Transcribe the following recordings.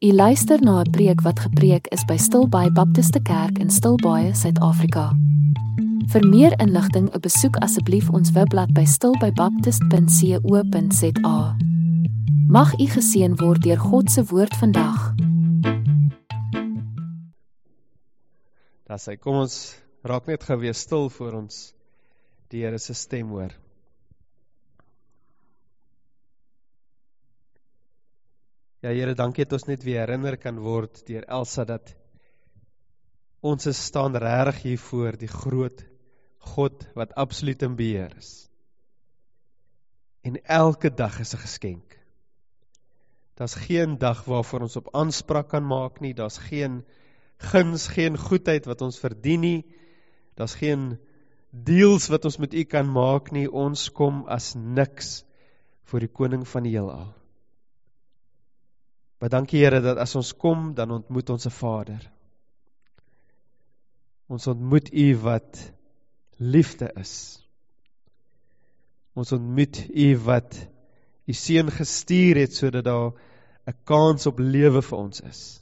U luister na 'n preek wat gepreek is by Stilbaai Baptiste Kerk in Stilbaai, Suid-Afrika. Vir meer inligting, besoek asseblief ons webblad by stilbaibaptist.co.za. Mag u geseën word deur God se woord vandag. Daar sê kom ons raak net gewees stil voor ons die Here se stem hoor. Ja Here, dankie dat ons net weer herinner kan word deur Elsa dat ons is staan regtig hier voor die groot God wat absoluut in beheer is. En elke dag is 'n geskenk. Daar's geen dag waarvoor ons op aanspraak kan maak nie, daar's geen guns, geen goedheid wat ons verdien nie. Daar's geen deals wat ons met U kan maak nie. Ons kom as niks voor die koning van die heelal. Maar dankie Here dat as ons kom, dan ontmoet ons 'n Vader. Ons ontmoet U wat liefde is. Ons ontmoet U wat U seun gestuur het sodat daar 'n kans op lewe vir ons is.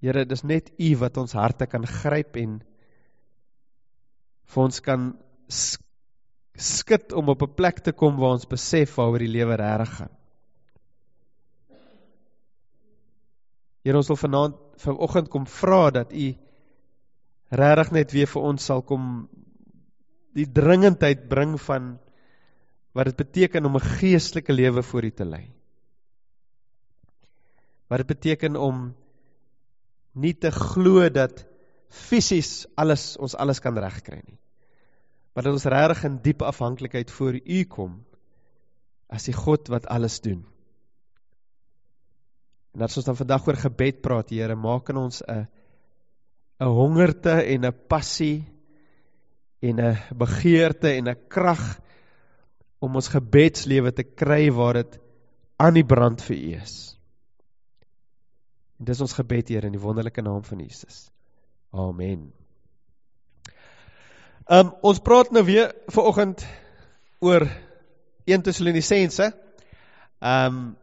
Here, dis net U wat ons harte kan gryp en vir ons kan skud om op 'n plek te kom waar ons besef waaroor die lewe regtig gaan. Here ons wil vanaand vanoggend kom vra dat u regtig net weer vir ons sal kom die dringendheid bring van wat dit beteken om 'n geestelike lewe voor u te lei. Wat dit beteken om nie te glo dat fisies alles ons alles kan regkry nie. Maar dat ons regtig in diep afhanklikheid voor u kom as die God wat alles doen. As ons dan vandag oor gebed praat, Here, maak in ons 'n 'n hongerte en 'n passie en 'n begeerte en 'n krag om ons gebedslewe te kry waar dit aan die brand vir U is. En dis ons gebed, Here, in die wonderlike naam van Jesus. Amen. Ehm um, ons praat nou weer ver oggend oor 1 Tessalonisense. Ehm um,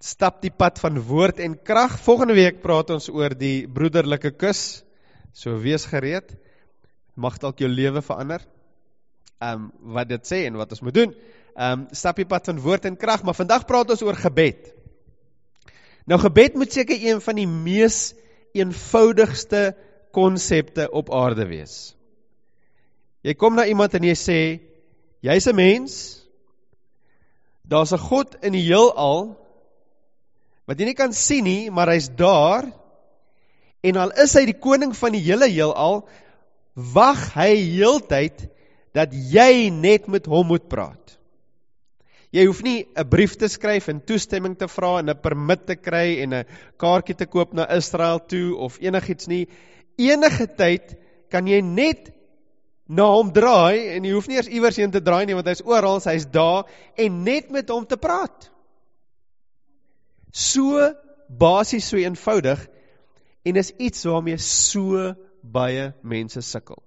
stap die pad van woord en krag. Volgende week praat ons oor die broederlike kus. So wees gereed. Mag dalk jou lewe verander. Ehm um, wat dit sê en wat ons moet doen. Ehm um, stap die pad van woord en krag, maar vandag praat ons oor gebed. Nou gebed moet seker een van die mees eenvoudigste konsepte op aarde wees. Jy kom na iemand en jy sê jy's 'n mens. Daar's 'n God in die heelal wat jy nie kan sien nie, maar hy's daar. En al is hy die koning van die hele heelal, wag hy heeltyd dat jy net met hom moet praat. Jy hoef nie 'n brief te skryf en toestemming te vra en 'n permit te kry en 'n kaartjie te koop na Israel toe of enigiets nie. Enige tyd kan jy net na hom draai en jy hoef nie eers iewers heen te draai nie want hy's oral, hy's daar en net met hom te praat. So basies so eenvoudig en is iets waarmee so baie mense sukkel.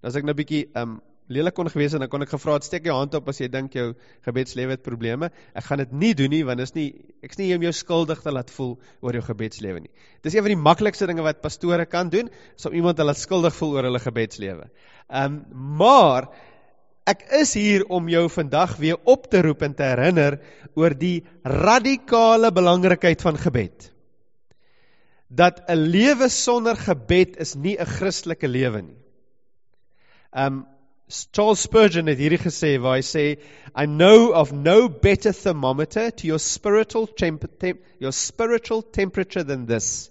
Nou as ek nou 'n bietjie um lelik kon gewees het, dan kon ek gevra het steek jou hand op as jy dink jou gebedslewe het probleme. Ek gaan dit nie doen nie want is nie ek's nie hier om jou skuldig te laat voel oor jou gebedslewe nie. Dis een van die maklikste dinge wat pastore kan doen, is om iemand te laat skuldig voel oor hulle gebedslewe. Um maar Ek is hier om jou vandag weer op te roep en te herinner oor die radikale belangrikheid van gebed. Dat 'n lewe sonder gebed is nie 'n Christelike lewe nie. Um Charles Spurgeon het hierdie gesê waar hy sê I know of no better thermometer to your spiritual temp temp your spiritual temperature than this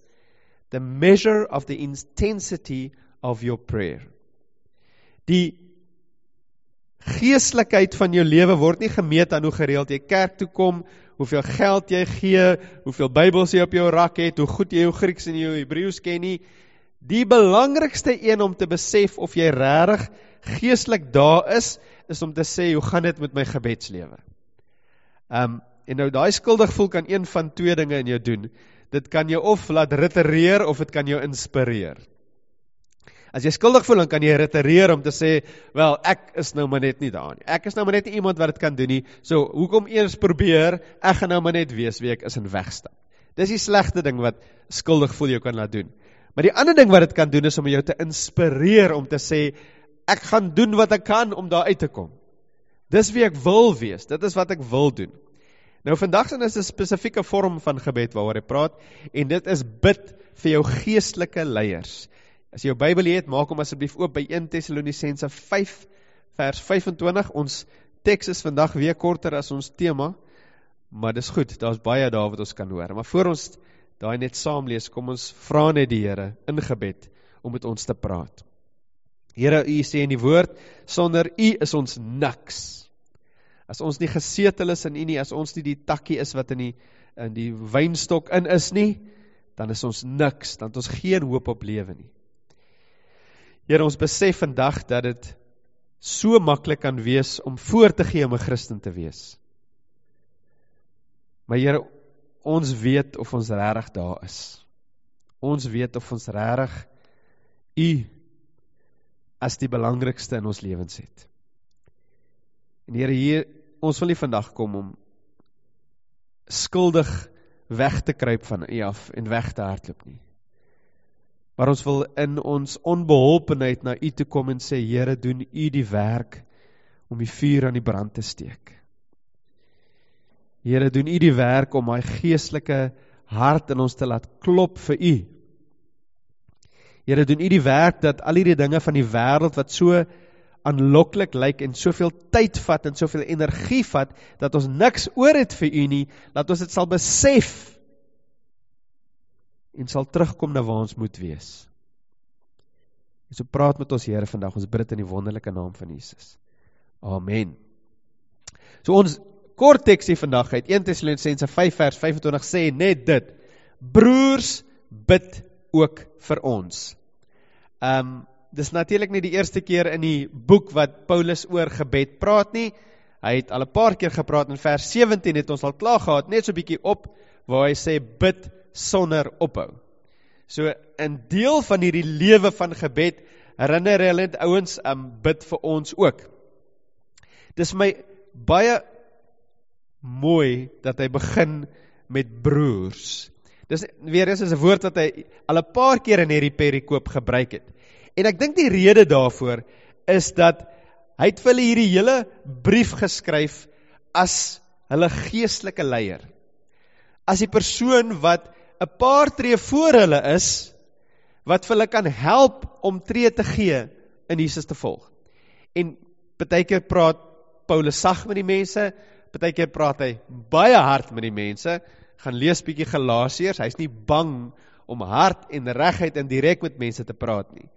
the measure of the intensity of your prayer. Die geestelikheid van jou lewe word nie gemeet aan hoe gereeld jy kerk toe kom, hoeveel geld jy gee, hoeveel Bybels jy op jou rak het, hoe goed jy jou Grieks en jou Hebreëus ken nie. Die belangrikste een om te besef of jy regtig geestelik daar is, is om te sê hoe gaan dit met my gebedslewe? Um en nou daai skuldig voel kan een van twee dinge in jou doen. Dit kan jou of laat ritereer of dit kan jou inspireer. As jy skuldig voel, dan kan jy retireer om te sê, wel, ek is nou maar net nie daar nie. Ek is nou maar net nie iemand wat dit kan doen nie. So, hoekom eers probeer? Ek gaan nou maar net wees wie ek is en wegstap. Dis die slegste ding wat skuldig voel jou kan laat doen. Maar die ander ding wat dit kan doen is om jou te inspireer om te sê ek gaan doen wat ek kan om daar uit te kom. Dis wie ek wil wees. Dit is wat ek wil doen. Nou vandag is 'n spesifieke vorm van gebed waaroor ek praat en dit is bid vir jou geestelike leiers. As jy jou Bybel het, maak hom asseblief oop by 1 Tessalonisense 5 vers 25. Ons teks is vandag weer korter as ons tema, maar dis goed, daar's baie daar wat ons kan hoor. Maar voor ons daai net saam lees, kom ons vra net die Here in gebed om met ons te praat. Here, U sê in die woord, sonder U is ons niks. As ons nie gesetel is in U nie, as ons nie die takkie is wat in die in die wynstok in is nie, dan is ons niks, dan het ons geen hoop op lewe nie. Here, ons besef vandag dat dit so maklik kan wees om voor te gee om 'n Christen te wees. Maar Here, ons weet of ons regtig daar is. Ons weet of ons regtig U as die belangrikste in ons lewens het. En Here, hier ons wil nie vandag kom om skuldig weg te kruip van U af en weg te hardloop nie. Maar ons wil in ons onbeholpenheid na U toe kom en sê Here, doen U die werk om die vuur aan die brand te steek. Here, doen U die werk om my geestelike hart in ons te laat klop vir U. Here, doen U die werk dat al hierdie dinge van die wêreld wat so aanloklik lyk en soveel tyd vat en soveel energie vat dat ons niks oor het vir U nie, dat ons dit sal besef en sal terugkom na waar ons moet wees. En so praat met ons Here vandag, ons bid in die wonderlike naam van Jesus. Amen. So ons kort teksie vandag uit 1 Tessalonisense 5 vers 25 sê net dit: Broers, bid ook vir ons. Um dis natuurlik nie die eerste keer in die boek wat Paulus oor gebed praat nie. Hy het al 'n paar keer gepraat in vers 17 het ons al klaar gehad, net so 'n bietjie op waar hy sê bid sonder ophou. So in deel van hierdie lewe van gebed herinner hulle dit ouens um bid vir ons ook. Dis my baie mooi dat hy begin met broers. Dis weer eens is 'n woord wat hy al 'n paar keer in hierdie perikoop gebruik het. En ek dink die rede daarvoor is dat hy het vir hulle hierdie hele brief geskryf as hulle geestelike leier. As die persoon wat 'n paar tree voor hulle is wat vir hulle kan help om tree te gee in Jesus te volg. En baie keer praat Paulus sag met die mense, baie keer praat hy baie hard met die mense. Gaan lees bietjie Galasiërs, hy's nie bang om hard en reguit en direk met mense te praat nie.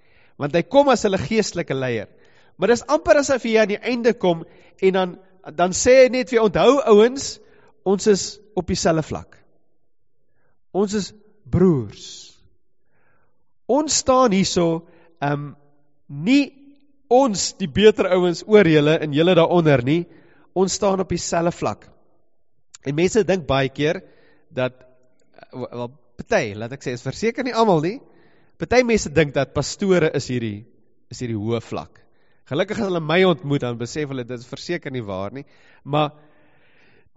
Want hy kom as hulle geestelike leier. Maar dis amper asof hy aan die einde kom en dan dan sê hy net vir onthou ouens, ons is op dieselfde vlak. Ons is broers. Ons staan hierso, um, nie ons die beter ouens oor julle en julle daaronder nie. Ons staan op dieselfde vlak. En mense dink baie keer dat wel party, laat ek sê, is verseker nie almal nie. Party mense dink dat pastore is hierdie is hierdie hoë vlak. Gelukkig as hulle my ontmoet dan besef hulle dit is verseker nie waar nie. Maar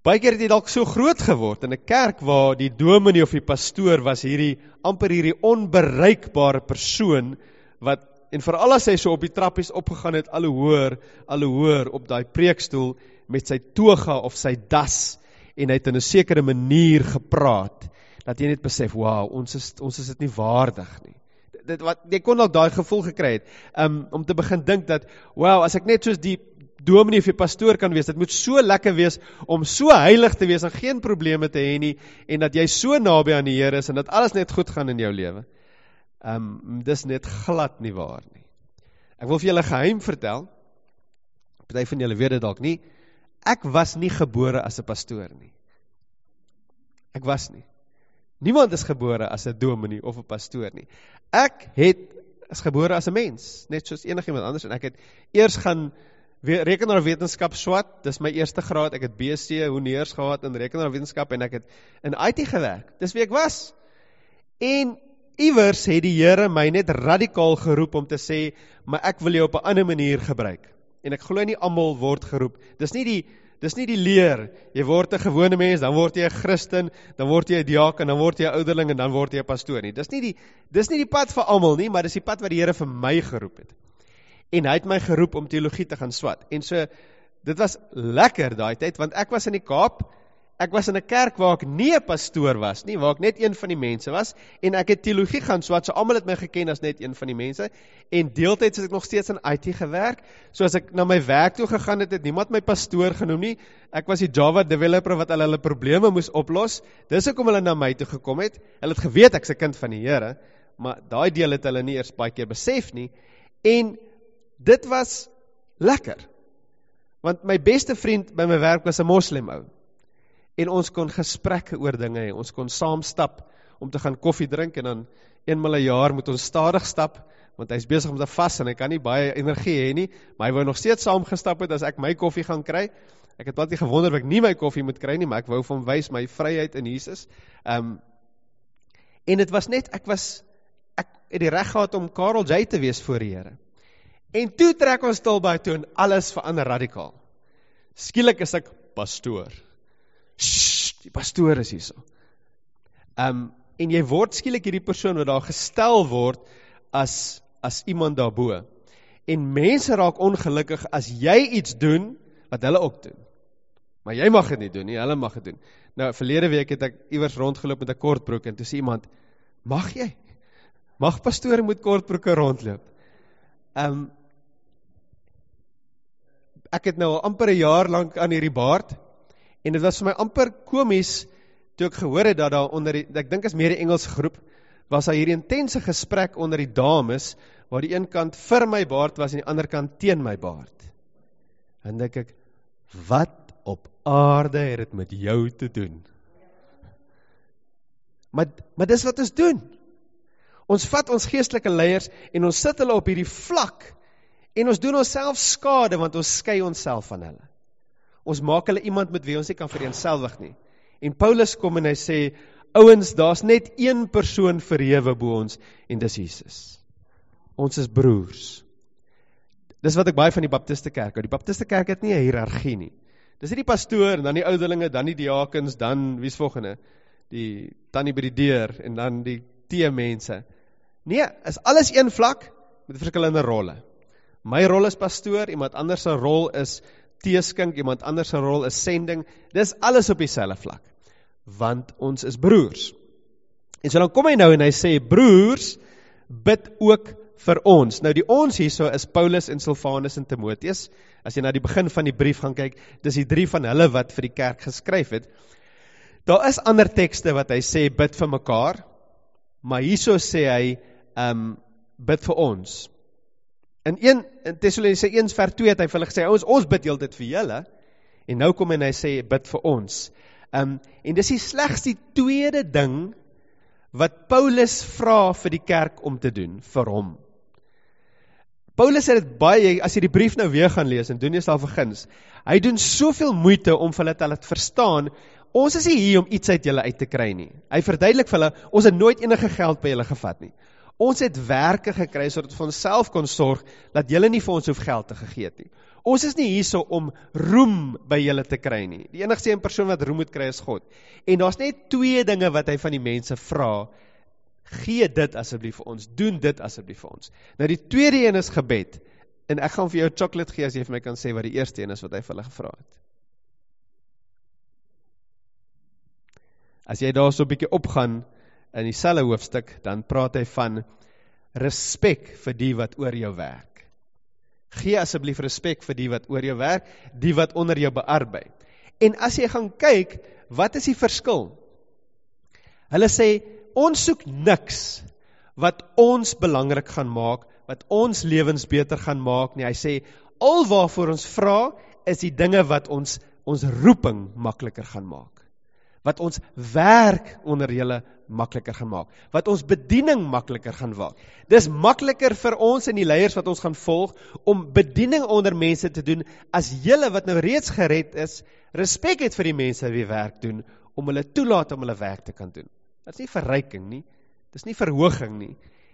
Baie keer het jy dalk so groot geword in 'n kerk waar die dominee of die pastoor was hierdie amper hierdie onbereikbare persoon wat en veral as hy so op die trappies opgegaan het al hoe hoër, al hoe hoër op daai preekstoel met sy toga of sy das en hy het in 'n sekere manier gepraat dat jy net besef, "Wow, ons is ons is dit nie waardig nie." Dit wat jy kon dalk daai gevoel gekry het um, om te begin dink dat, "Wow, as ek net soos die dominee of 'n pastoor kan wees. Dit moet so lekker wees om so heilig te wees en geen probleme te hê nie en dat jy so naby aan die Here is en dat alles net goed gaan in jou lewe. Ehm um, dis net glad nie waar nie. Ek wil vir julle geheim vertel. Party van julle weet dit dalk nie. Ek was nie gebore as 'n pastoor nie. Ek was nie. Niemand is gebore as 'n dominee of 'n pastoor nie. Ek het is gebore as 'n mens, net soos enigiemand anders en ek het eers gaan rekenaarwetenskap swat, dis my eerste graad, ek het BC honeurs gehad in rekenaarwetenskap en ek het in IT gewerk. Dis wie ek was. En iewers het die Here my net radikaal geroep om te sê, "Maar ek wil jou op 'n ander manier gebruik." En ek glo nie almal word geroep. Dis nie die dis nie die leer. Jy word 'n gewone mens, dan word jy 'n Christen, dan word jy 'n diaken, dan word jy 'n ouderling en dan word jy 'n pastoor nie. Dis nie die dis nie die pad vir almal nie, maar dis die pad wat die Here vir my geroep het. En hy het my geroep om teologie te gaan swat. En so dit was lekker daai tyd want ek was in die Kaap ek was in 'n kerk waar ek nie 'n pastoor was nie, waar ek net een van die mense was en ek het teologie gaan swat, so almal het my geken as net een van die mense en deeltyds het ek nog steeds in IT gewerk. So as ek na my werk toe gegaan het, het niemand my pastoor genoem nie. Ek was die Java developer wat hulle hulle probleme moes oplos. Dis hoekom hulle na my toe gekom het. Hulle het geweet ek's 'n kind van die Here, maar daai deel het hulle nie eers baie keer besef nie. En dit was lekker. Want my beste vriend by my werk was 'n moslim ou en ons kon gesprekke oor dinge hê. Ons kon saam stap om te gaan koffie drink en dan eenmal 'n jaar moet ons stadig stap want hy's besig om te vas en hy kan nie baie energie hê nie, maar hy wou nog steeds saam gestap het as ek my koffie gaan kry. Ek het baie gewonder of ek nie my koffie moet kry nie, maar ek wou hom wys my vryheid in Jesus. Ehm um, en dit was net ek was ek het die reg gehad om Karel J te wees voor die Here. En toe trek ons stil by toe en alles verander radikaal. Skielik is ek pastoor. Shh, die pastoor is hierso. Um en jy word skielik hierdie persoon wat daar gestel word as as iemand daarbo. En mense raak ongelukkig as jy iets doen wat hulle ook doen. Maar jy mag dit nie doen nie, hulle mag dit doen. Nou verlede week het ek iewers rondgeloop met 'n kortbroek en toe sê iemand, "Mag jy? Mag pastore met kortbroeke rondloop?" Um ek het nou amper 'n jaar lank aan hierdie baard En dit was vir my amper komies toe ek gehoor het dat daar onder die ek dink is meer die Engelse groep was daar hierdie intense gesprek onder die dames waar die een kant vir my baard was en die ander kant teen my baard. En dink ek wat op aarde het dit met jou te doen? Maar maar dis wat ons doen. Ons vat ons geestelike leiers en ons sit hulle op hierdie vlak en ons doen onsself skade want ons skei onsself van hulle. Ons maak hulle iemand met wie ons nie kan vereenselwig nie. En Paulus kom en hy sê, ouens, daar's net een persoon verhewe bo ons en dis Jesus. Ons is broers. Dis wat ek baie van die Baptiste kerk hou. Die Baptiste kerk het nie 'n hiërargie nie. Dis nie die pastoor en dan die ouderlinge, dan die diakens, dan wie's volgende? Die tannie by die deur en dan die tee mense. Nee, is alles een vlak met verskillende rolle. My rol is pastoor, iemand anders se rol is teeskink, iemand anders se rol is sending. Dis alles op dieselfde vlak. Want ons is broers. En so dan kom hy nou en hy sê broers, bid ook vir ons. Nou die ons hierso is Paulus en Silvanus en Timoteus. As jy na die begin van die brief gaan kyk, dis die drie van hulle wat vir die kerk geskryf het. Daar is ander tekste wat hy sê bid vir mekaar, maar hierso sê hy ehm um, bid vir ons. In 1 in Tessalonisense 1 vers 2 het hy vir hulle gesê ons ons bid heeltyd vir julle en nou kom en hy sê bid vir ons. Um en dis die slegste tweede ding wat Paulus vra vir die kerk om te doen vir hom. Paulus het dit baie as jy die brief nou weer gaan lees en doen jouself 'n guns. Hy doen soveel moeite om vir hulle te laat verstaan ons is hier om iets uit julle uit te kry nie. Hy verduidelik vir hulle ons het nooit enige geld by julle gevat nie. Ons het werke gekry sodat ons vir onsself kon sorg dat julle nie vir ons hoef geld te gegee nie. Ons is nie hierso om roem by julle te kry nie. Die enigste een persoon wat roem moet kry is God. En daar's net twee dinge wat hy van die mense vra. Gee dit asseblief vir ons. Doen dit asseblief vir ons. Nou die tweede een is gebed. En ek gaan vir jou chocolate gee as jy vir my kan sê wat die eerste een is wat hy vir hulle gevra het. As jy daar so 'n bietjie opgaan in dieselfde hoofstuk, dan praat hy van respek vir die wat oor jou werk. Gee asseblief respek vir die wat oor jou werk, die wat onder jou bearbei. En as jy gaan kyk, wat is die verskil? Hulle sê ons soek niks wat ons belangrik gaan maak, wat ons lewens beter gaan maak nie. Hy sê al waarvoor ons vra is die dinge wat ons ons roeping makliker gaan maak wat ons werk onder julle makliker gaan maak, wat ons bediening makliker gaan maak. Dis makliker vir ons en die leiers wat ons gaan volg om bediening onder mense te doen as julle wat nou reeds gered is, respek het vir die mense wie werk doen om hulle toelaat om hulle werk te kan doen. Dit is nie verryking nie. Dis nie verhoging nie.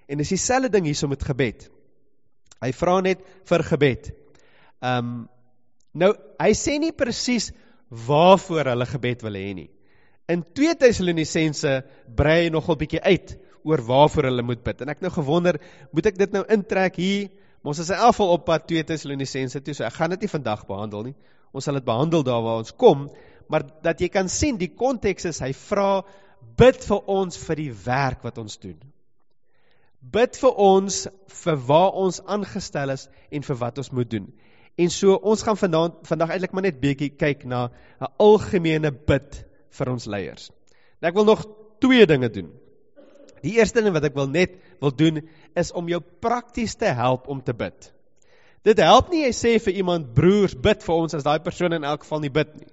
En dis dieselfde ding hierso met gebed. Hy vra net vir gebed. Ehm um, nou hy sê nie presies waarvoor hulle gebed wil hê nie. In 2 Tessalonisense brei hy nogal bietjie uit oor waarvoor hulle moet bid. En ek nou gewonder, moet ek dit nou intrek hier? Ons is in geval op pad 2 Tessalonisense toe, so ek gaan dit nie vandag behandel nie. Ons sal dit behandel daar waar ons kom, maar dat jy kan sien die konteks is hy vra bid vir ons vir die werk wat ons doen. Bid vir ons vir waar ons aangestel is en vir wat ons moet doen. En so ons gaan vandag vandag eintlik maar net bietjie kyk na 'n algemene bid vir ons leiers. Nou ek wil nog twee dinge doen. Die eerste ding wat ek wil net wil doen is om jou prakties te help om te bid. Dit help nie jy sê vir iemand broers bid vir ons as daai persoon in elk geval nie bid nie.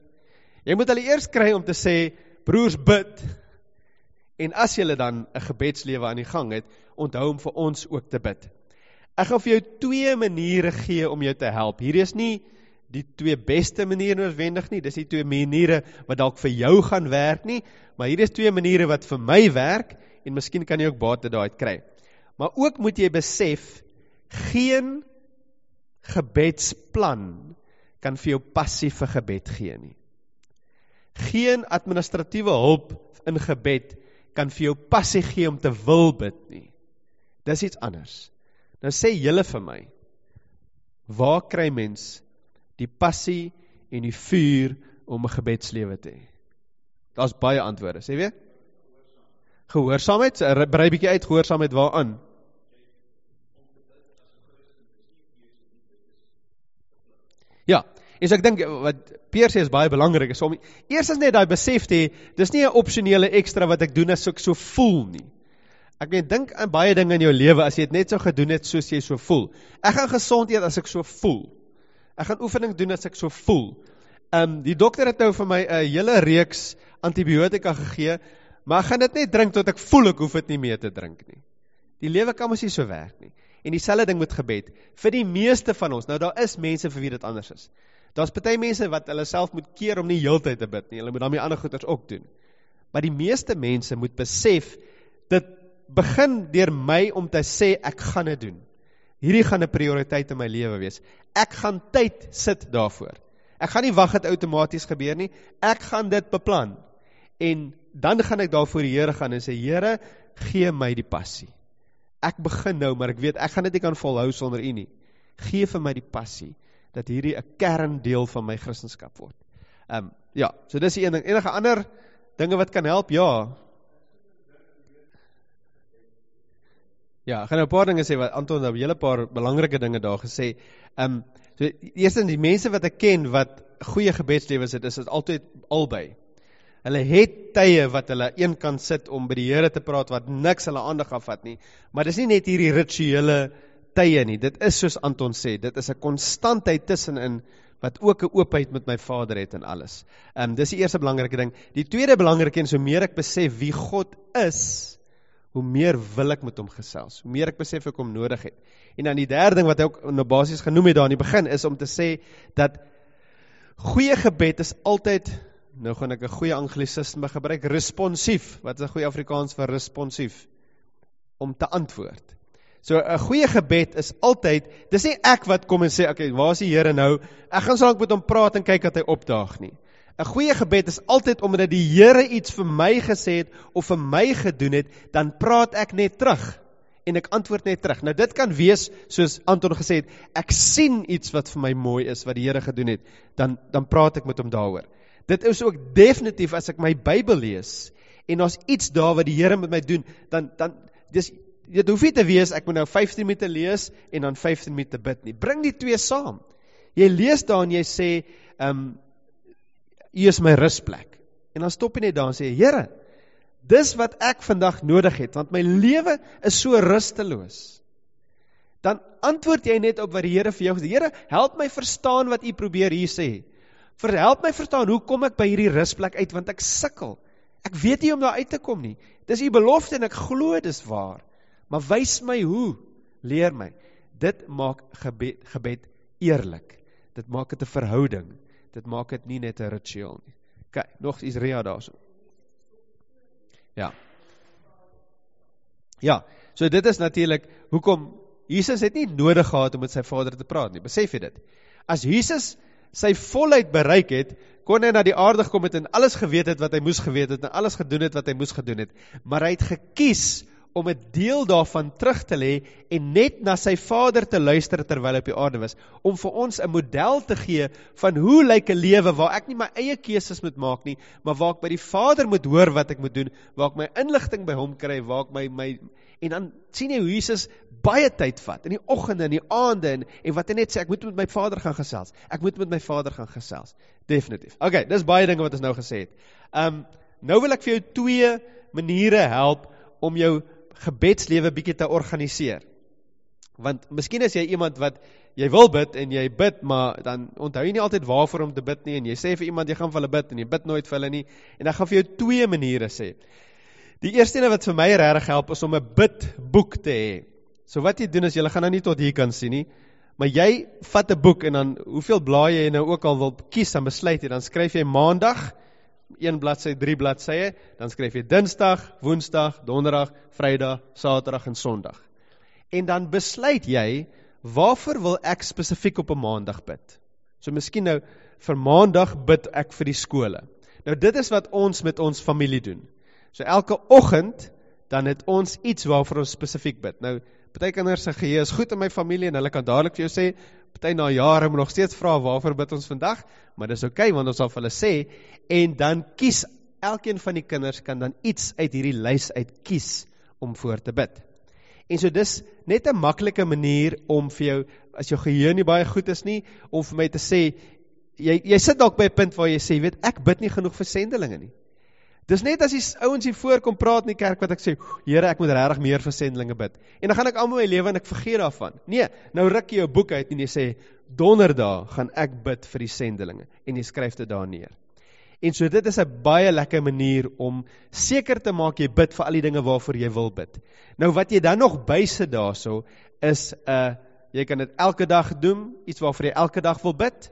Jy moet hulle eers kry om te sê broers bid. En as jy dan 'n gebedslewe aan die gang het, onthou om vir ons ook te bid. Ek gaan vir jou twee maniere gee om jou te help. Hier is nie die twee beste maniere noodwendig nie, dis die twee maniere wat dalk vir jou gaan werk nie, maar hier is twee maniere wat vir my werk en miskien kan jy ook baat daaruit kry. Maar ook moet jy besef geen gebedsplan kan vir jou passieve gebed gee nie. Geen administratiewe hulp in gebed kan vir jou passie gee om te wil bid nie. Dis iets anders. Nou sê julle vir my, waar kry mens die passie en die vuur om 'n gebedslewe te hê? Daar's baie antwoorde, sê weet? Gehoorsaamheid, brei bietjie uit gehoorsaamheid waaraan? Ja, en so ek dink wat Peer sê is baie belangrik is om eers is net daai besef te hê, dis nie 'n opsionele ekstra wat ek doen as ek so voel nie. Ek meen dink aan baie dinge in jou lewe as jy dit net so gedoen het soos jy so voel. Ek gaan gesond eet as ek so voel. Ek gaan oefening doen as ek so voel. Ehm um, die dokter het nou vir my 'n hele reeks antibiotika gegee, maar ek gaan dit net drink tot ek voel ek hoef dit nie meer te drink nie. Die lewe kan mos nie so werk nie. En dieselfde ding met gebed. Vir die meeste van ons, nou daar is mense vir wie dit anders is. Daar's baie mense wat hulle self moet keer om nie heeltyd te bid nie. Hulle moet daarmee ander goeders ook doen. Maar die meeste mense moet besef dit begin deur my om te sê ek gaan dit doen. Hierdie gaan 'n prioriteit in my lewe wees. Ek gaan tyd sit daarvoor. Ek gaan nie wag dit outomaties gebeur nie. Ek gaan dit beplan. En dan gaan ek daarvoor die Here gaan en sê Here, gee my die passie. Ek begin nou, maar ek weet ek gaan dit nie kan volhou sonder U nie. Gee vir my die passie dat hierdie 'n kerndeel van my Christendom word. Ehm um, ja, so dis die een ding. Enige ander dinge wat kan help? Ja, Ja, ek gaan nou 'n paar dinge sê wat Anton nou 'n hele paar belangrike dinge daar gesê. Ehm um, so eerstens die mense wat ek ken wat goeie gebedslewens het, is dit altyd albei. Hulle het tye wat hulle een kan sit om by die Here te praat wat niks hulle aandag afvat nie, maar dis nie net hierdie rituele tye nie. Dit is soos Anton sê, dit is 'n konstantheid tussenin wat ook 'n oopheid met my Vader het en alles. Ehm um, dis die eerste belangrike ding. Die tweede belangrike en so meer ek besef wie God is, hoe meer wil ek met hom gesels, hoe meer ek besef ek hom nodig het. En dan die derde ding wat hy ook nou basies genoem het daar in die begin is om te sê dat goeie gebed is altyd nou gaan ek 'n goeie anglisisme gebruik, responsief. Wat is 'n goeie Afrikaans vir responsief? Om te antwoord. So 'n goeie gebed is altyd, dis nie ek wat kom en sê, okay, waar is die Here nou? Ek gaan sal ek met hom praat en kyk dat hy opdaag nie. 'n Goeie gebed is altyd omdat die Here iets vir my gesê het of vir my gedoen het, dan praat ek net terug en ek antwoord net terug. Nou dit kan wees soos Anton gesê het, ek sien iets wat vir my mooi is wat die Here gedoen het, dan dan praat ek met hom daaroor. Dit is ook definitief as ek my Bybel lees en daar's iets daar wat die Here met my doen, dan dan dis dit hoef nie te wees ek moet nou 15 minute lees en dan 15 minute bid nie. Bring die twee saam. Jy lees daar en jy sê, ehm um, U is my rusplek. En dan stop jy net daar en sê, Here, dis wat ek vandag nodig het, want my lewe is so rusteloos. Dan antwoord jy net op wat die Here vir jou gesê. Here, help my verstaan wat U probeer hier sê. Verhelp my verstaan hoe kom ek by hierdie rusplek uit want ek sukkel. Ek weet nie om daar uit te kom nie. Dis U belofte en ek glo dis waar. Maar wys my hoe. Leer my. Dit maak gebed gebed eerlik. Dit maak dit 'n verhouding dit maak dit nie net 'n ritueel nie. OK, nog iets Ria daarso. Ja. Ja, so dit is natuurlik hoekom Jesus het nie nodig gehad om met sy Vader te praat nie. Besef jy dit? As Jesus sy volheid bereik het, kon hy na die aarde gekom het en alles geweet het wat hy moes geweet het en alles gedoen het wat hy moes gedoen het. Maar hy het gekies om 'n deel daarvan terug te lê en net na sy Vader te luister terwyl hy op die aarde was, om vir ons 'n model te gee van hoe lyk 'n lewe waar ek nie my eie keuses moet maak nie, maar waar ek by die Vader moet hoor wat ek moet doen, waar ek my inligting by hom kry, waar ek my my en dan sien jy hoe Jesus baie tyd vat in die oggende en die aande en en wat hy net sê ek moet met my Vader gaan gesels. Ek moet met my Vader gaan gesels. Definitief. Okay, dis baie dinge wat ons nou gesê het. Um nou wil ek vir jou twee maniere help om jou gebedslewe bietjie te organiseer. Want miskien is jy iemand wat jy wil bid en jy bid, maar dan onthou jy nie altyd waarvoor om te bid nie en jy sê vir iemand jy gaan vir hulle bid en jy bid nooit vir hulle nie. En dan gaan vir jou twee maniere sê. Die eerste een wat vir my regtig help is om 'n bidboek te hê. So wat jy doen is jy gaan nou nie tot hier kan sien nie, maar jy vat 'n boek en dan hoeveel blaaie jy nou ook al wil kies en besluit jy dan skryf jy maandag een bladsy, drie bladsye, dan skryf jy Dinsdag, Woensdag, Donderdag, Vrydag, Saterdag en Sondag. En dan besluit jy waarvoor wil ek spesifiek op 'n Maandag bid? So miskien nou vir Maandag bid ek vir die skole. Nou dit is wat ons met ons familie doen. So elke oggend dan het ons iets waarvoor ons spesifiek bid. Nou party kinders se geheue is goed in my familie en hulle kan dadelik vir jou sê party na jare moet nog steeds vra waarvoor bid ons vandag, maar dis oukei okay, want ons sal vir hulle sê en dan kies elkeen van die kinders kan dan iets uit hierdie lys uit kies om voor te bid. En so dis net 'n maklike manier om vir jou as jou geheue nie baie goed is nie om vir my te sê jy jy sit dalk by 'n punt waar jy sê weet ek bid nie genoeg vir sendelinge nie. Dis net as die ouens hier voor kom praat in die kerk wat ek sê, Here, ek moet regtig meer vir sendelinge bid. En dan gaan ek al my lewe en ek vergeet daarvan. Nee, nou ruk jy jou boek uit en jy sê, Donderdag gaan ek bid vir die sendelinge en jy skryf dit daar neer. En so dit is 'n baie lekker manier om seker te maak jy bid vir al die dinge waarvoor jy wil bid. Nou wat jy dan nog bysit daarso is 'n uh, jy kan dit elke dag doen, iets waarvoor jy elke dag wil bid.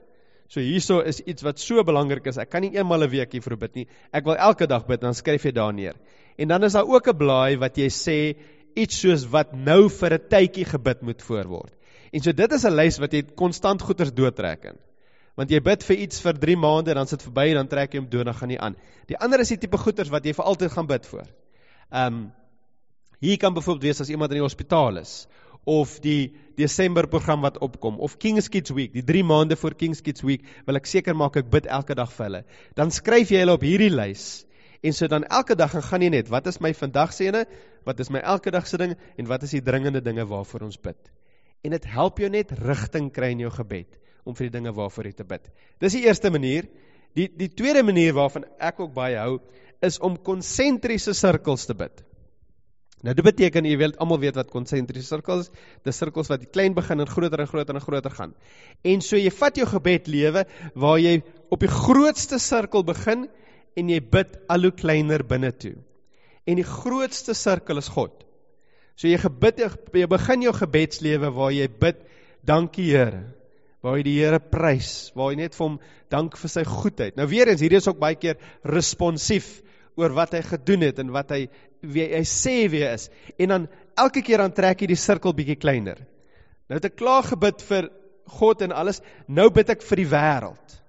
So hierso is iets wat so belangrik is. Ek kan nie eenmal 'n week hiervoor bid nie. Ek wil elke dag bid, dan skryf jy daar neer. En dan is daar ook 'n blaai wat jy sê iets soos wat nou vir 'n tydjie gebid moet voorword. En so dit is 'n lys wat jy konstant goeters doodtrek in. Want jy bid vir iets vir 3 maande en dan sit verby en dan trek jy hom dood en dan gaan nie aan. Die ander is die tipe goeters wat jy vir altyd gaan bid vir. Ehm um, hier kan byvoorbeeld wees as iemand in die hospitaal is of die Desember program wat opkom of Kings Kids Week, die 3 maande voor Kings Kids Week, wil ek seker maak ek bid elke dag vir hulle. Dan skryf jy hulle op hierdie lys en so dan elke dag gaan jy net, wat is my vandag se ene? Wat is my elke dag se ding en wat is die dringende dinge waarvoor ons bid? En dit help jou net rigting kry in jou gebed om vir die dinge waarvoor jy te bid. Dis die eerste manier. Die die tweede manier waarvan ek ook baie hou is om konsentriese sirkels te bid. Nou dit beteken jy weet almal weet wat konsentriese sirkels, dis sirkels wat klein begin en groter en groter en groter gaan. En so jy vat jou gebed lewe waar jy op die grootste sirkel begin en jy bid al hoe kleiner binne toe. En die grootste sirkel is God. So jy gebid jy begin jou gebedslewe waar jy bid dankie Here. Waar jy die Here prys, waar jy net vir hom dank vir sy goedheid. Nou weer eens hierdie is ook baie keer responsief oor wat hy gedoen het en wat hy wie hy sê wie hy is. En dan elke keer dan trek hy die sirkel bietjie kleiner. Nou het ek klaar gebid vir God en alles. Nou bid ek vir die wêreld.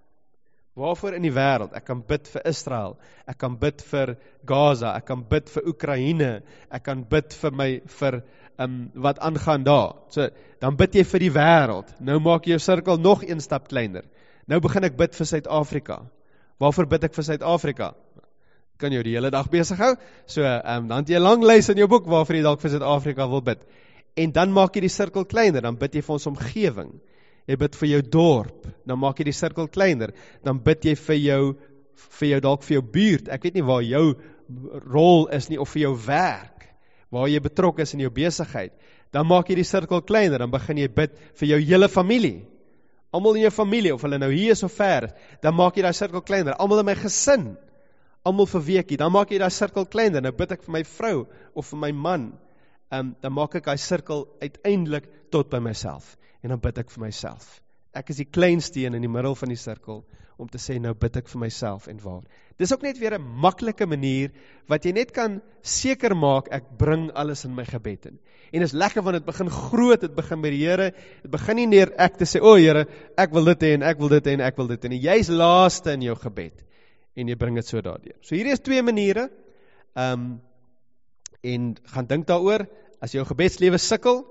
Waarvoor in die wêreld? Ek kan bid vir Israel. Ek kan bid vir Gaza. Ek kan bid vir Oekraïne. Ek kan bid vir my vir um, wat aangaan daar. So dan bid jy vir die wêreld. Nou maak jy jou sirkel nog een stap kleiner. Nou begin ek bid vir Suid-Afrika. Waarvoor bid ek vir Suid-Afrika? Kan jou die hele dag besig hou. So, ehm um, dan het jy 'n lang lys in jou boek waarvoor jy dalk vir Suid-Afrika wil bid. En dan maak jy die sirkel kleiner, dan bid jy vir ons omgewing. Jy bid vir jou dorp, dan maak jy die sirkel kleiner. Dan bid jy vir jou vir jou dalk vir jou buurt. Ek weet nie waar jou rol is nie of vir jou werk, waar jy betrokke is in jou besigheid. Dan maak jy die sirkel kleiner, dan begin jy bid vir jou hele familie. Almal in jou familie of hulle nou hier is of ver, dan maak jy daai sirkel kleiner. Almal in my gesin almal vir weekie, dan maak jy daai sirkel kleiner. Nou bid ek vir my vrou of vir my man. Ehm um, dan maak ek daai sirkel uiteindelik tot by myself en dan bid ek vir myself. Ek is die kleinste een in die middel van die sirkel om te sê nou bid ek vir myself en waar. Dis ook net weer 'n maklike manier wat jy net kan seker maak ek bring alles in my gebed in. En is lekker want dit begin groot, dit begin by die Here. Dit begin nie neer ek te sê, "O oh, Here, ek wil dit hê en ek wil dit hê en ek wil dit hê nie." Jy's laaste in jou gebed en jy bring dit so daardeur. So hierdie is twee maniere. Ehm um, en gaan dink daaroor as jou gebedslewe sukkel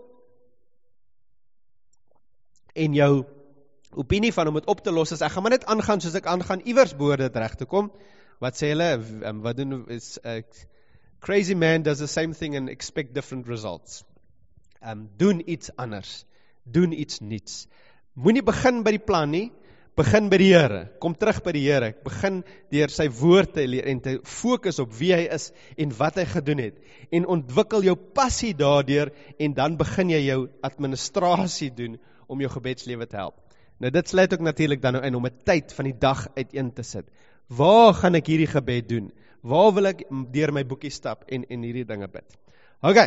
en jou opinie van om dit op te los is ek gaan maar net aangaan soos ek aangaan iewers behoort dit reg te kom. Wat sê hulle um, wat doen is 'n uh, crazy man does the same thing and expect different results. Ehm um, doen iets anders. Doen iets nuuts. Moenie begin by die plan nie. Begin by die Here. Kom terug by die Here. Begin deur sy woord te leer en te fokus op wie hy is en wat hy gedoen het en ontwikkel jou passie daardeur en dan begin jy jou administrasie doen om jou gebedslewe te help. Nou dit sluit ook natuurlik dan nou in om 'n tyd van die dag uiteen te sit. Waar gaan ek hierdie gebed doen? Waar wil ek deur my boekie stap en en hierdie dinge bid? OK.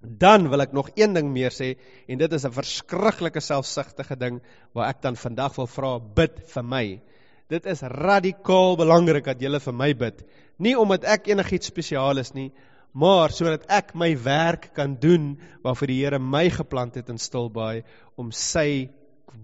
Dan wil ek nog een ding meer sê en dit is 'n verskriklike selfsugtige ding waar ek dan vandag wil vra bid vir my. Dit is radikaal belangrik dat jy vir my bid. Nie omdat ek enigiets spesiaal is nie, maar sodat ek my werk kan doen waarvoor die Here my geplant het in Stilbaai om sy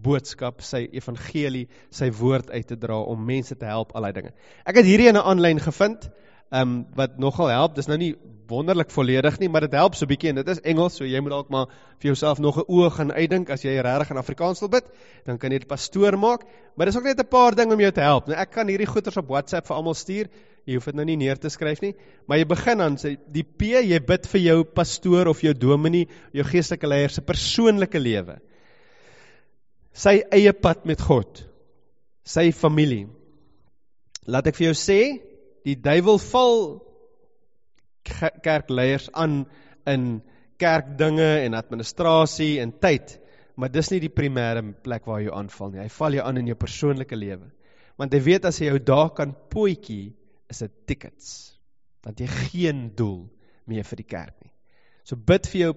boodskap, sy evangelie, sy woord uit te dra om mense te help al daai dinge. Ek het hierdie in 'n aanlyn gevind, ehm um, wat nogal help. Dis nou nie wonderlik volledig nie, maar dit help so 'n bietjie en dit is Engels, so jy moet dalk maar vir jouself nog 'n oog gaan uitdink as jy regtig in Afrikaans wil bid, dan kan jy dit pastoor maak, maar dis ook net 'n paar dinge om jou te help. Nou ek kan hierdie goeters op WhatsApp vir almal stuur. Jy hoef dit nou nie neer te skryf nie, maar jy begin dan sê die P jy bid vir jou pastoor of jou dominee, jou geestelike leier se persoonlike lewe sy eie pad met God, sy familie. Laat ek vir jou sê, die duiwel val kerkleiers aan in kerkdinge en administrasie en tyd, maar dis nie die primêre plek waar hy jou aanval nie. Hy val jou aan in jou persoonlike lewe. Want hy weet as hy jou daar kan pootjie, is dit tickets. Want jy geen doel meer vir die kerk nie. So bid vir jou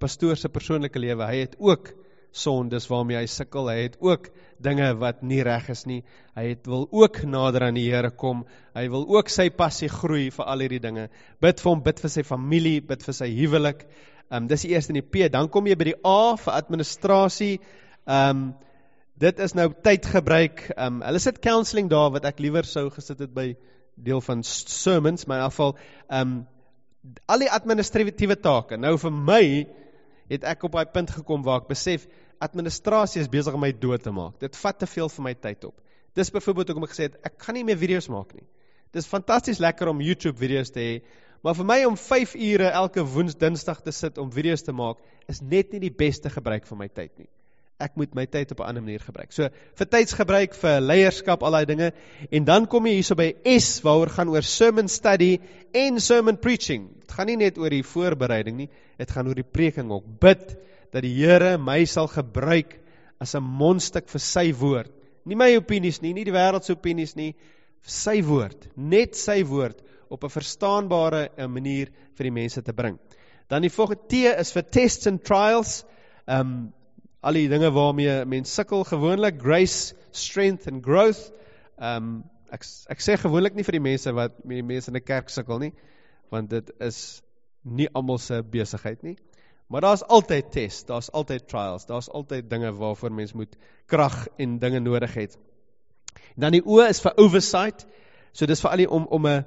pastoor se persoonlike lewe. Hy het ook sondes waarmee hy sukkel. Hy het ook dinge wat nie reg is nie. Hy het wil ook nader aan die Here kom. Hy wil ook sy passie groei vir al hierdie dinge. Bid vir hom, bid vir sy familie, bid vir sy huwelik. Ehm um, dis die eerste in die P. Dan kom jy by die A vir administrasie. Ehm um, dit is nou tydgebruik. Ehm um, hulle sit counselling daar wat ek liewer sou gesit het by deel van sermons, maar in elk geval ehm um, al die administratiewe take. Nou vir my het ek op daai punt gekom waar ek besef administrasie is besig om my dood te maak. Dit vat te veel van my tyd op. Dis byvoorbeeld hoekom ek gesê het ek gaan nie meer video's maak nie. Dis fantasties lekker om YouTube video's te hê, maar vir my om 5 ure elke woensdag dinsdag te sit om video's te maak is net nie die beste gebruik van my tyd nie. Ek moet my tyd op 'n ander manier gebruik. So vir tydsgebruik, vir leierskap, al daai dinge en dan kom jy hierso by S waaroor gaan oor sermon study en sermon preaching. Dit gaan nie net oor die voorbereiding nie, dit gaan oor die preking ook. Bid dat die Here my sal gebruik as 'n mondstuk vir sy woord. Nie my opinies nie, nie die wêreld se opinies nie, sy woord, net sy woord op 'n verstaanbare manier vir die mense te bring. Dan die volgende T is vir tests and trials. Ehm um, al die dinge waarmee mense sukkel gewoonlik, grace, strength and growth. Um, ek ek sê gewoonlik nie vir die mense wat met die mense in 'n kerk sukkel nie, want dit is nie almal se besigheid nie. Maar daar's altyd tests, daar's altyd trials, daar's altyd dinge waarvoor mens moet krag en dinge nodig het. Dan die O is vir oversight. So dis vir al die om om 'n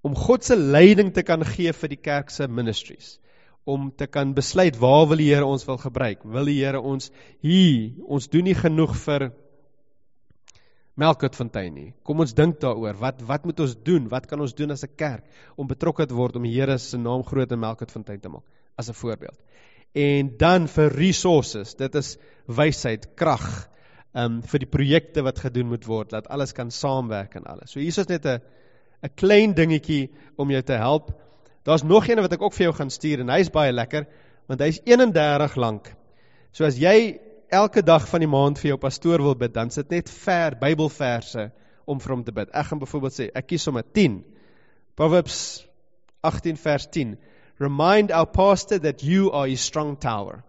om God se leiding te kan gee vir die kerk se ministries om te kan besluit waar wil die Here ons wil gebruik? Wil die Here ons hier, ons doen nie genoeg vir Melkutfontein nie. Kom ons dink daaroor. Wat wat moet ons doen? Wat kan ons doen as 'n kerk om betrokke te word om die Here se naam groot in Melkutfontein te maak? as 'n voorbeeld. En dan vir resources, dit is wysheid, krag, um vir die projekte wat gedoen moet word, dat alles kan saamwerk en alles. So hier is net 'n 'n klein dingetjie om jou te help. Daar's nog een wat ek ook vir jou gaan stuur en hy's baie lekker want hy's 31 lank. So as jy elke dag van die maand vir jou pastoor wil bid, dan sit net ver Bybelverse om vir hom te bid. Ek gaan byvoorbeeld sê, ek kies sommer 10. Proverbs 18 vers 10. Remind our pastor that you are his strong tower.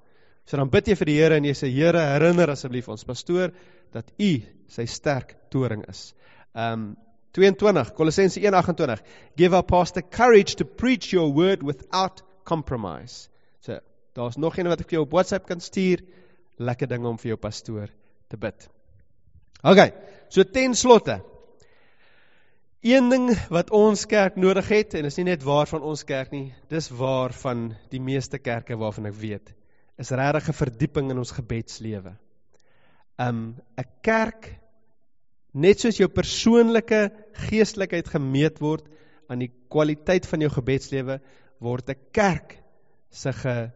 So dan bid jy vir die Here en jy sê Here, herinner asseblief ons pastoor dat U sy sterk toring is. Um 22 Kolossense 1:28 Give our pastor courage to preach your word without compromise. So daar's nog een wat ek vir jou op WhatsApp kan stuur. Lekker ding om vir jou pastoor te bid. OK. So ten slotte Een ding wat ons kerk nodig het en is nie net waar van ons kerk nie, dis waar van die meeste kerke waarvan ek weet is regtig 'n verdieping in ons gebedslewe. Um 'n kerk net soos jou persoonlike geestelikheid gemeet word aan die kwaliteit van jou gebedslewe, word 'n kerk se ge,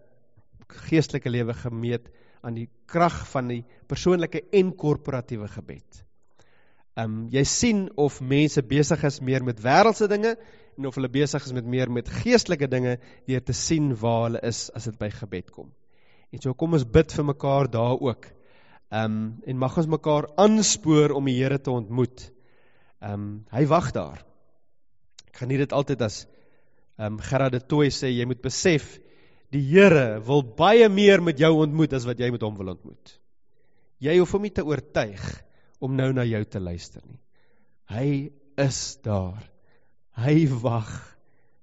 geestelike lewe gemeet aan die krag van die persoonlike en korporatiewe gebed. Um jy sien of mense besig is meer met wêreldse dinge en of hulle besig is met meer met geestelike dinge deur te sien waar hulle is as dit by gebed kom. En so kom ons bid vir mekaar daar ook. Um en mag ons mekaar aanspoor om die Here te ontmoet. Um hy wag daar. Ek geniet dit altyd as um Gerard de Tooi sê jy moet besef die Here wil baie meer met jou ontmoet as wat jy met hom wil ontmoet. Jy hoef hom nie te oortuig om nou na jou te luister nie. Hy is daar. Hy wag.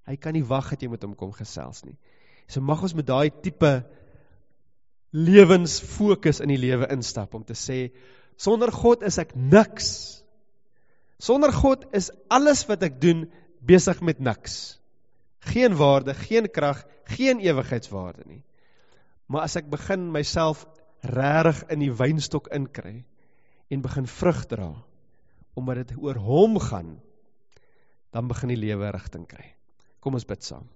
Hy kan nie wag dat jy met hom kom gesels nie. So mag ons met daai tipe lewensfokus in die lewe instap om te sê sonder God is ek niks. Sonder God is alles wat ek doen besig met niks. Geen waarde, geen krag, geen ewigheidswaarde nie. Maar as ek begin myself regtig in die wynstok inkry en begin vrug dra omdat dit oor hom gaan, dan begin die lewe rigting kry. Kom ons bid saam.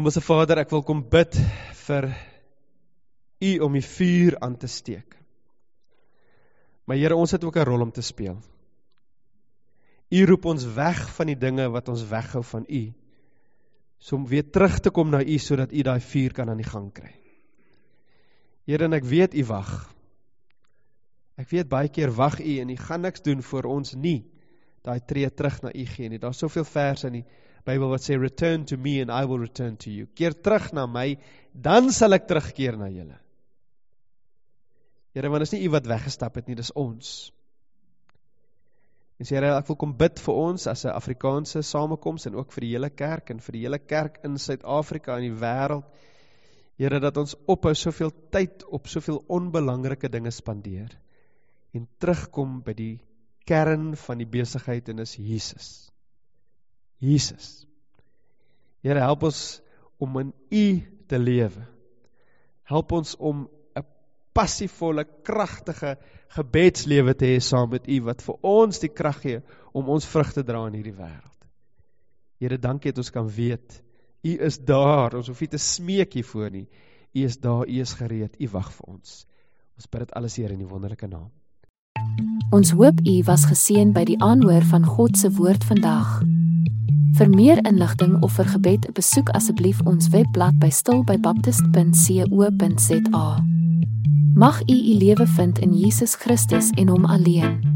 Hemelse Vader, ek wil kom bid vir U om die vuur aan te steek. Maar Here, ons het ook 'n rol om te speel. U roep ons weg van die dinge wat ons weghou van U. So om weer terug te kom na U sodat U daai vuur kan aan die gang kry. Here, en ek weet U wag. Ek weet baie keer wag U en U gaan niks doen vir ons nie. Daai tree terug na U gee nie. Daar's soveel verse in die Bybel wat sê return to me and I will return to you. Keer terug na my, dan sal ek terugkeer na julle. Here, want is nie u wat weggestap het nie, dis ons. En sê Here, ek wil kom bid vir ons as 'n Afrikaanse samekoms en ook vir die hele kerk en vir die hele kerk in Suid-Afrika en die wêreld. Here, dat ons ophou soveel tyd op soveel onbelangrike dinge spandeer en terugkom by die kern van die besigheid en is Jesus. Jesus. Here help ons om in U te lewe. Help ons om 'n passievolle, kragtige gebedslewe te hê saam met U wat vir ons die krag gee om ons vrug te dra in hierdie wêreld. Here, dankie dat ons kan weet U is daar. Ons hoef nie te smeek hiervoor nie. U is daar, U is gereed. U wag vir ons. Ons bid dit alles hier in die wonderlike naam. Ons hoop u was geseën by die aanhoor van God se woord vandag. Vir meer inligting of vir gebed, besoek asseblief ons webblad by stilbybaptist.co.za. Mag u u lewe vind in Jesus Christus en hom alleen.